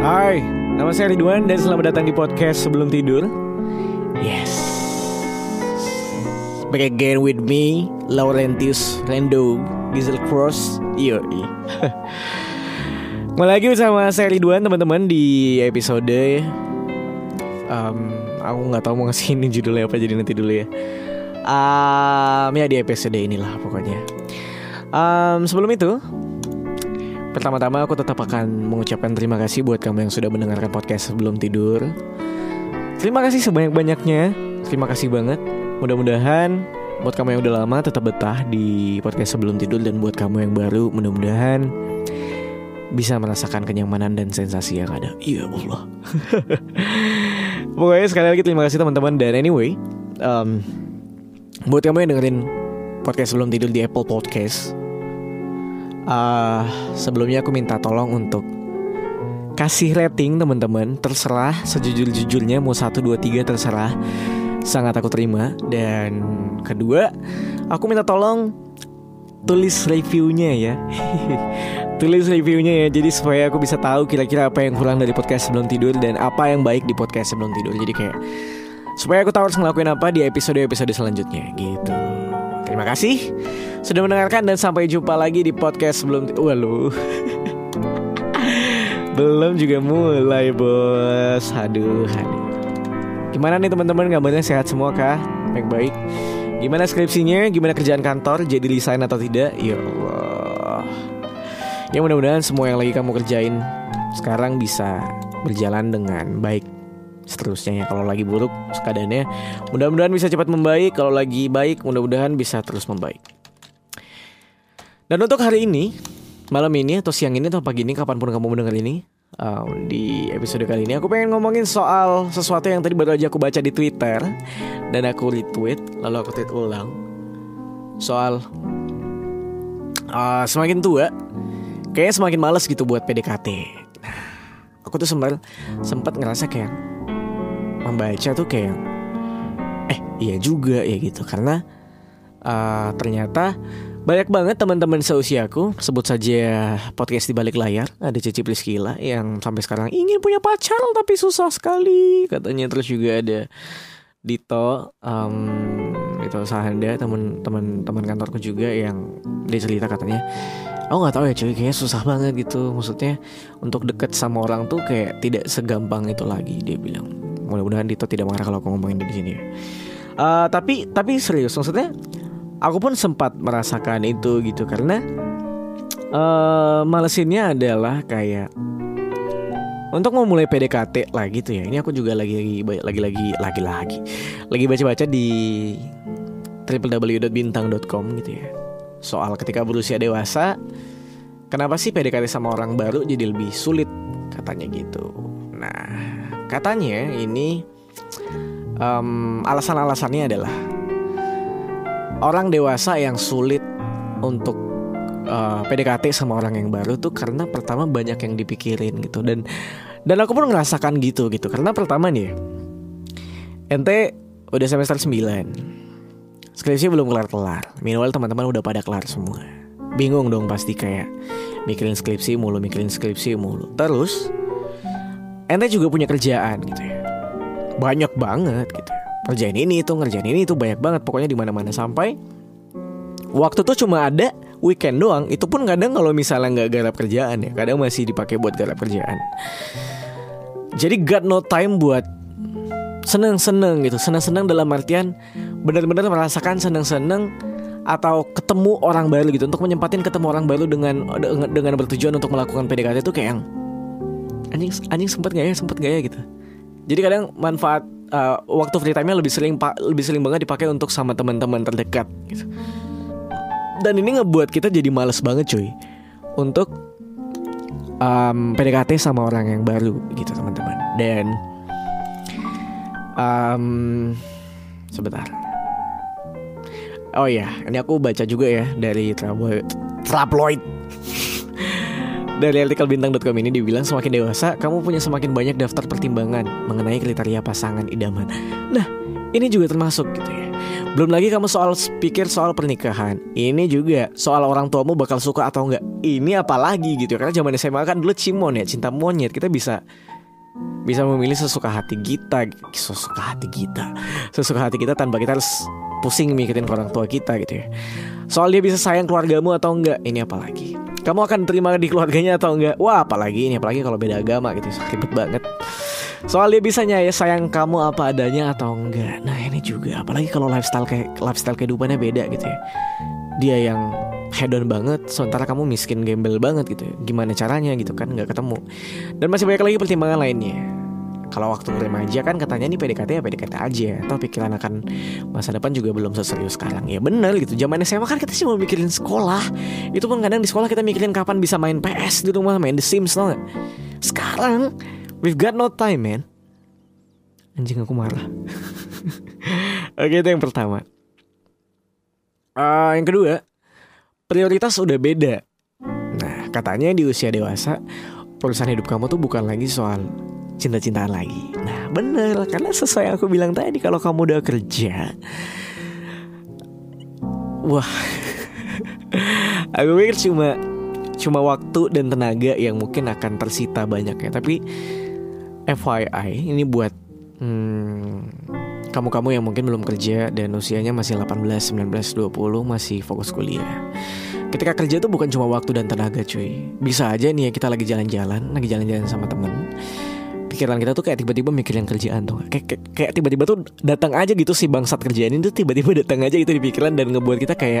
Nama saya Ridwan dan selamat datang di podcast sebelum tidur. Yes. Back again with me, Laurentius Rendo Gizel Cross. Yo. Kembali lagi bersama saya Ridwan teman-teman di episode um, aku nggak tahu mau ngasih ini judulnya apa jadi nanti dulu ya. Um, ya di episode inilah pokoknya. Um, sebelum itu, Pertama-tama aku tetap akan mengucapkan terima kasih buat kamu yang sudah mendengarkan podcast sebelum tidur. Terima kasih sebanyak-banyaknya. Terima kasih banget. Mudah-mudahan buat kamu yang udah lama tetap betah di podcast sebelum tidur dan buat kamu yang baru mudah-mudahan bisa merasakan kenyamanan dan sensasi yang ada. Iya Allah. Pokoknya sekali lagi terima kasih teman-teman dan anyway, um, buat kamu yang dengerin podcast sebelum tidur di Apple Podcast, uh, sebelumnya aku minta tolong untuk kasih rating teman-teman. Terserah sejujur-jujurnya mau satu dua tiga terserah. Sangat aku terima. Dan kedua aku minta tolong tulis reviewnya ya. Tulis reviewnya ya jadi supaya aku bisa tahu kira-kira apa yang kurang dari podcast sebelum tidur dan apa yang baik di podcast sebelum tidur. Jadi kayak supaya aku tahu harus ngelakuin apa di episode-episode selanjutnya. Gitu terima kasih sudah mendengarkan dan sampai jumpa lagi di podcast sebelum Walu Belum juga mulai bos Aduh, aduh Gimana nih teman-teman kabarnya sehat semua kah? Baik-baik Gimana skripsinya? Gimana kerjaan kantor? Jadi desain atau tidak? Ya Allah Ya mudah-mudahan semua yang lagi kamu kerjain Sekarang bisa berjalan dengan baik seterusnya ya. Kalau lagi buruk keadaannya mudah-mudahan bisa cepat membaik. Kalau lagi baik mudah-mudahan bisa terus membaik. Dan untuk hari ini, malam ini atau siang ini atau pagi ini kapan pun kamu mendengar ini, uh, di episode kali ini aku pengen ngomongin soal sesuatu yang tadi baru aja aku baca di Twitter dan aku retweet, lalu aku tweet ulang soal uh, semakin tua, kayaknya semakin males gitu buat PDKT. Nah, aku tuh sempat sempat ngerasa kayak membaca tuh kayak eh iya juga ya gitu. Karena uh, ternyata banyak banget teman-teman seusiaku Sebut saja podcast di balik layar Ada Cici Priskila yang sampai sekarang ingin punya pacar tapi susah sekali Katanya. Terus juga ada Dito um, Dito Sahanda teman-teman teman kantorku juga yang dia cerita katanya Aku nggak tahu ya cuy kayaknya susah banget gitu. Maksudnya untuk deket sama orang tuh kayak tidak segampang itu lagi Dia bilang Mudah-mudahan Dito tidak marah kalau aku ngomongin di sini uh, Tapi tapi serius maksudnya aku pun sempat merasakan itu gitu. Karena uh, malesinnya adalah kayak untuk mau mulai PDKT lagi tuh ya. Ini aku juga lagi lagi lagi lagi lagi lagi lagi baca baca di www.bintang.com gitu ya. Soal ketika berusia dewasa kenapa sih PDKT sama orang baru jadi lebih sulit? Katanya gitu. Nah katanya ini um, alasan-alasannya adalah orang dewasa yang sulit untuk uh, eh, PDKT sama orang yang baru tuh karena pertama banyak yang dipikirin gitu. Dan dan aku pun ngerasakan gitu gitu. Karena pertama nih ente udah semester 9 skripsi belum kelar-kelar. Minimal teman-teman udah pada kelar semua. Bingung dong pasti kayak mikirin skripsi mulu mikirin skripsi mulu. Terus ente juga punya kerjaan gitu ya. Banyak banget gitu. Ngerjain ini itu ngerjain ini itu banyak banget. Pokoknya di mana mana sampai waktu tuh cuma ada weekend doang. Itu pun kadang kalau misalnya nggak garap kerjaan ya kadang masih dipakai buat garap kerjaan. Jadi got no time buat seneng-seneng gitu. Seneng-seneng dalam artian benar-benar merasakan seneng-seneng atau ketemu orang baru gitu. Untuk menyempatin ketemu orang baru dengan dengan, dengan bertujuan untuk melakukan PDKT itu kayak yang anjing anjing sempet gak ya sempet gak ya gitu jadi kadang manfaat uh, waktu free time-nya lebih sering lebih sering banget dipakai untuk sama teman-teman terdekat gitu. Dan ini ngebuat kita jadi males banget cuy untuk um, PDKT sama orang yang baru gitu teman-teman. Dan um, sebentar. Oh iya, ini aku baca juga ya dari tabloid. Tabloid dari artikel bintang.com ini dibilang semakin dewasa, kamu punya semakin banyak daftar pertimbangan mengenai kriteria pasangan idaman. Nah, ini juga termasuk gitu ya. Belum lagi kamu soal pikir soal pernikahan. Ini juga soal orang tuamu bakal suka atau enggak. Ini apalagi gitu. Karena zaman SMA kan dulu cimon ya, cinta monyet. Kita bisa bisa memilih sesuka hati kita, sesuka hati kita, sesuka hati kita tanpa kita harus pusing mikirin orang tua kita gitu ya. Soal dia bisa sayang keluargamu atau enggak, ini apalagi. Kamu akan terima di keluarganya atau enggak? Wah, apalagi ini apalagi kalau beda agama gitu, ribet banget. Soal dia bisa ya sayang kamu apa adanya atau enggak. Nah, ini juga apalagi kalau lifestyle kayak lifestyle kehidupannya beda gitu ya. Dia yang hedon banget sementara kamu miskin gembel banget gitu gimana caranya gitu kan nggak ketemu dan masih banyak lagi pertimbangan lainnya kalau waktu remaja kan katanya nih PDKT ya PDKT aja atau pikiran akan masa depan juga belum seserius sekarang. Ya bener gitu zaman SMA kan kita sih mau mikirin sekolah. Itu pun kadang di sekolah kita mikirin kapan bisa main PS di rumah main The Sims tau sekarang we've got no time man. Anjing aku marah. Oke itu yang pertama. Uh, yang kedua prioritas udah beda. Nah, katanya di usia dewasa, urusan hidup kamu tuh bukan lagi soal cinta-cintaan lagi. Nah, bener, karena sesuai yang aku bilang tadi, kalau kamu udah kerja, wah, aku pikir cuma cuma waktu dan tenaga yang mungkin akan tersita banyaknya. Tapi FYI, ini buat hmm, kamu-kamu yang mungkin belum kerja dan usianya masih 18, 19, 20 masih fokus kuliah. Ketika kerja itu bukan cuma waktu dan tenaga cuy Bisa aja nih ya kita lagi jalan-jalan Lagi jalan-jalan sama temen Pikiran kita tuh kayak tiba-tiba mikirin kerjaan tuh. Kayak, kayak, tiba-tiba tuh datang aja gitu si bangsat kerjaan ini tuh tiba-tiba datang aja itu di pikiran Dan ngebuat kita kayak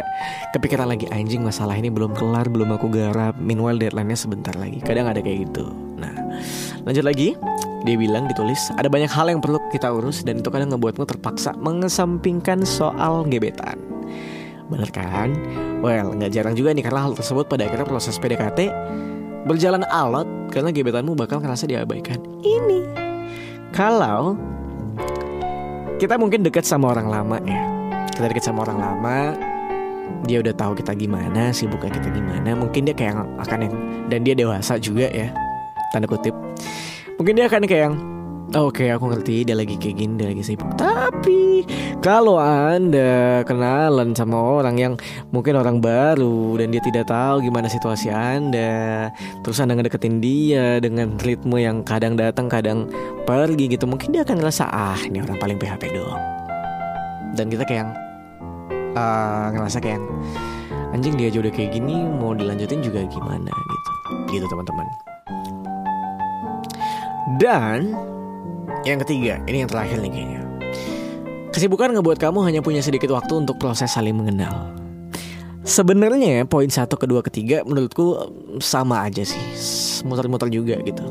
kepikiran lagi Anjing masalah ini belum kelar, belum aku garap. Meanwhile deadline-nya sebentar lagi. Kadang ada kayak gitu. Nah lanjut lagi. Dia bilang ditulis ada banyak hal yang perlu kita urus dan itu kadang ngebuatmu terpaksa mengesampingkan soal gebetan. Bener kan? Well, nggak jarang juga nih karena hal tersebut pada akhirnya proses PDKT berjalan alot karena gebetanmu bakal ngerasa diabaikan. Ini kalau kita mungkin dekat sama orang lama ya. Kita dekat sama orang lama, dia udah tahu kita gimana, sibuknya kita gimana. Mungkin dia kayak akan yang dan dia dewasa juga ya. Tanda kutip. Mungkin dia akan kayak yang Oke, aku ngerti dia lagi kayak gini, dia lagi sibuk. Tapi kalau Anda kenalan sama orang yang mungkin orang baru dan dia tidak tahu gimana situasi Anda, terus Anda ngedeketin dia dengan ritme yang kadang datang, kadang pergi gitu, mungkin dia akan ngerasa ah, ini orang paling PHP doang. Dan kita kayak uh, ngerasa kayak anjing dia udah kayak gini, mau dilanjutin juga gimana gitu. Gitu teman-teman. Dan yang ketiga, ini yang terakhir nih kayaknya. Kesibukan ngebuat kamu hanya punya sedikit waktu untuk proses saling mengenal. Sebenarnya poin satu, kedua, ketiga menurutku sama aja sih, muter-muter juga gitu.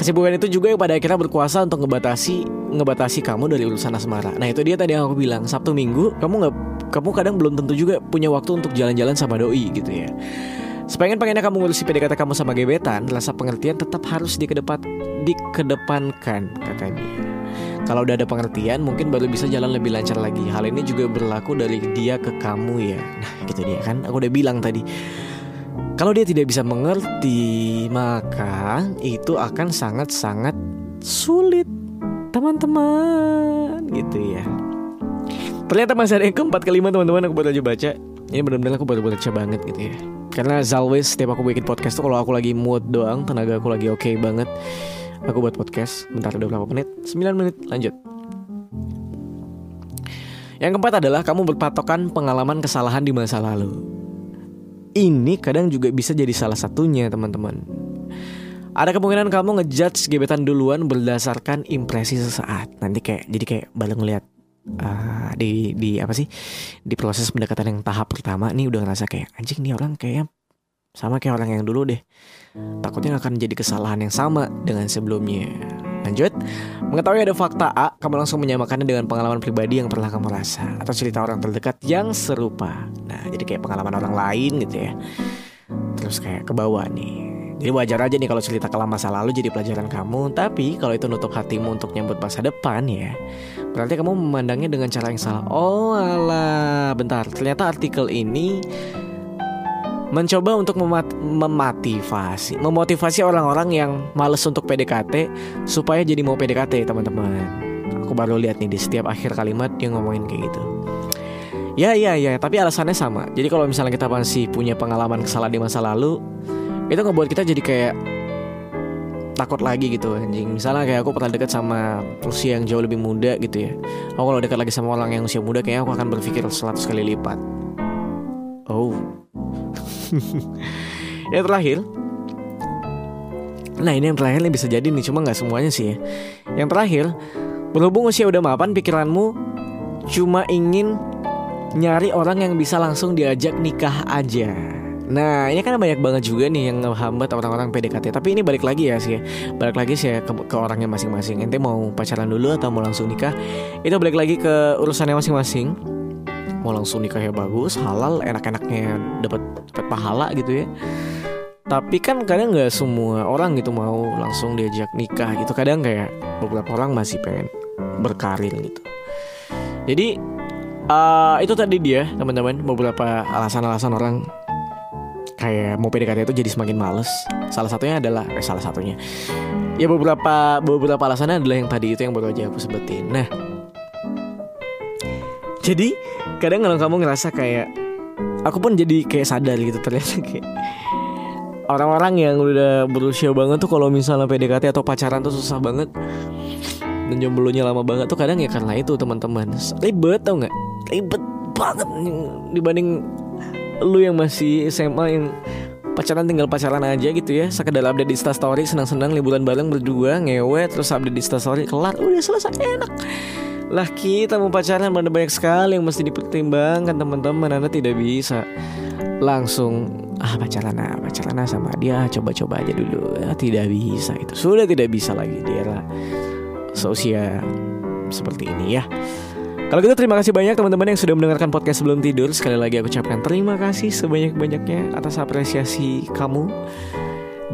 Kesibukan itu juga yang pada akhirnya berkuasa untuk ngebatasi ngebatasi kamu dari urusan asmara. Nah itu dia tadi yang aku bilang Sabtu Minggu kamu nggak kamu kadang belum tentu juga punya waktu untuk jalan-jalan sama doi gitu ya. Sepengen pengennya kamu ngurusi PDKT kamu sama gebetan, rasa pengertian tetap harus dikedepan, dikedepankan kata dia. Kalau udah ada pengertian, mungkin baru bisa jalan lebih lancar lagi. Hal ini juga berlaku dari dia ke kamu ya. Nah, gitu dia kan. Aku udah bilang tadi. Kalau dia tidak bisa mengerti, maka itu akan sangat-sangat sulit, teman-teman. Gitu ya. Ternyata masih ada yang keempat kelima teman-teman aku baru aja baca. Ini benar-benar aku baru baca banget gitu ya. Karena as always setiap aku bikin podcast tuh kalau aku lagi mood doang, tenaga aku lagi oke okay banget, aku buat podcast. Bentar udah berapa menit? 9 menit. Lanjut. Yang keempat adalah kamu berpatokan pengalaman kesalahan di masa lalu. Ini kadang juga bisa jadi salah satunya, teman-teman. Ada kemungkinan kamu ngejudge gebetan duluan berdasarkan impresi sesaat. Nanti kayak jadi kayak baru ngeliat uh, di di apa sih? Di proses pendekatan yang tahap pertama nih udah ngerasa kayak anjing nih orang kayaknya sama kayak orang yang dulu deh. Takutnya akan jadi kesalahan yang sama dengan sebelumnya. Lanjut. Mengetahui ada fakta A kamu langsung menyamakannya dengan pengalaman pribadi yang pernah kamu rasa atau cerita orang terdekat yang serupa. Nah jadi kayak pengalaman orang lain gitu ya. Terus kayak ke bawah nih. Jadi wajar aja nih kalau cerita kelam masa lalu jadi pelajaran kamu Tapi kalau itu nutup hatimu untuk nyambut masa depan ya Berarti kamu memandangnya dengan cara yang salah. Oh alah. Bentar. Ternyata artikel ini Mencoba untuk memat memotivasi Memotivasi orang-orang yang males untuk PDKT Supaya jadi mau PDKT teman-teman. Aku baru lihat nih di setiap akhir kalimat dia ngomongin kayak gitu. Ya ya ya, tapi alasannya sama. Jadi kalau misalnya kita masih punya pengalaman kesalahan di masa lalu, itu ngebuat kita jadi kayak takut lagi gitu anjing. Misalnya kayak aku pernah dekat sama usia yang jauh lebih muda gitu ya. Aku kalau dekat lagi sama orang yang usia muda kayaknya aku akan berpikir 100 kali lipat. Oh. Yang terakhir. Nah ini yang terakhir nih bisa jadi nih cuma nggak semuanya sih ya. Yang terakhir berhubung usia udah mapan pikiranmu cuma ingin nyari orang yang bisa langsung diajak nikah aja Nah ini kan banyak banget juga nih yang menghambat orang-orang PDKT Tapi ini balik lagi ya sih. Balik lagi sih ke, ke orangnya masing-masing. Ente mau pacaran dulu atau mau langsung nikah? Itu balik lagi ke urusannya masing-masing. Mau langsung nikah ya bagus Halal enak-enaknya dapat dapat pahala gitu ya. Tapi kan kadang nggak semua orang gitu mau langsung diajak nikah gitu. Kadang kayak beberapa orang masih pengen berkarir gitu. Jadi uh, itu tadi dia teman-teman. Beberapa alasan-alasan orang kayak mau PDKT itu jadi semakin males. Salah satunya adalah eh, salah satunya. Ya beberapa beberapa alasannya adalah yang tadi itu yang baru aja aku sebutin. Nah, jadi kadang kalau kamu ngerasa kayak aku pun jadi kayak sadar gitu ternyata kayak orang-orang yang udah berusia banget tuh kalau misalnya PDKT atau pacaran tuh susah banget dan jomblonya lama banget tuh kadang ya karena itu teman-teman ribet tau nggak ribet banget dibanding lu yang masih SMA yang pacaran tinggal pacaran aja gitu ya sekedar update di story senang-senang liburan bareng berdua ngewe terus update di story kelar udah selesai enak. Lah kita mau pacaran ada banyak sekali yang mesti dipertimbangkan teman-teman anda tidak bisa langsung ah pacaran ah pacaran ah sama dia coba-coba aja dulu. Ya, tidak bisa itu. Sudah tidak bisa lagi dia lah seusia seperti ini ya kalau gitu terima kasih banyak teman-teman yang sudah mendengarkan podcast sebelum tidur. Sekali lagi aku ucapkan terima kasih sebanyak-banyaknya atas apresiasi kamu.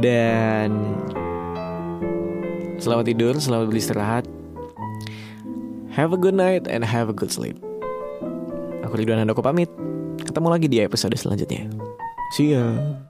Dan selamat tidur, selamat beristirahat. Have a good night and have a good sleep. Aku Ridwan Handoko pamit. Ketemu lagi di episode selanjutnya. See ya.